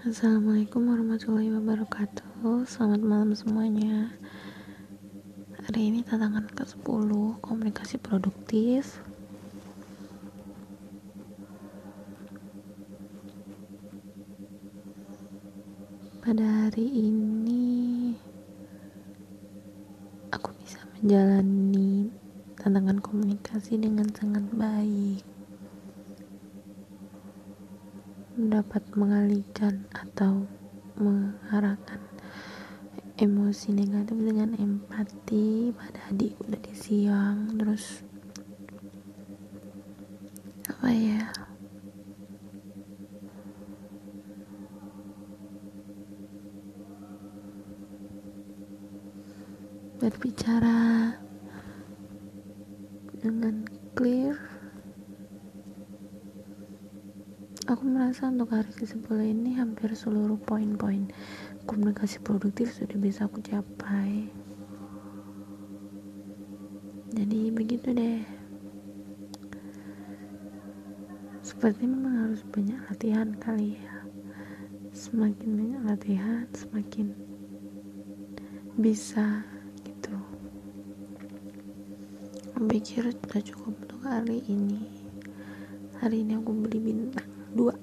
Assalamualaikum warahmatullahi wabarakatuh. Selamat malam semuanya. Hari ini tantangan ke-10 Komunikasi produktif. Pada hari ini Aku bisa menjalani Tantangan komunikasi dengan sangat baik dapat mengalihkan atau mengarahkan emosi negatif dengan empati pada adikku dari siang terus apa ya? Berbicara dengan clear aku merasa untuk hari ke-10 ini hampir seluruh poin-poin komunikasi produktif sudah bisa aku capai. Jadi begitu deh. Seperti memang harus banyak latihan kali ya. Semakin banyak latihan semakin bisa gitu. Aku pikir sudah cukup untuk hari ini. Hari ini aku beli bintang dua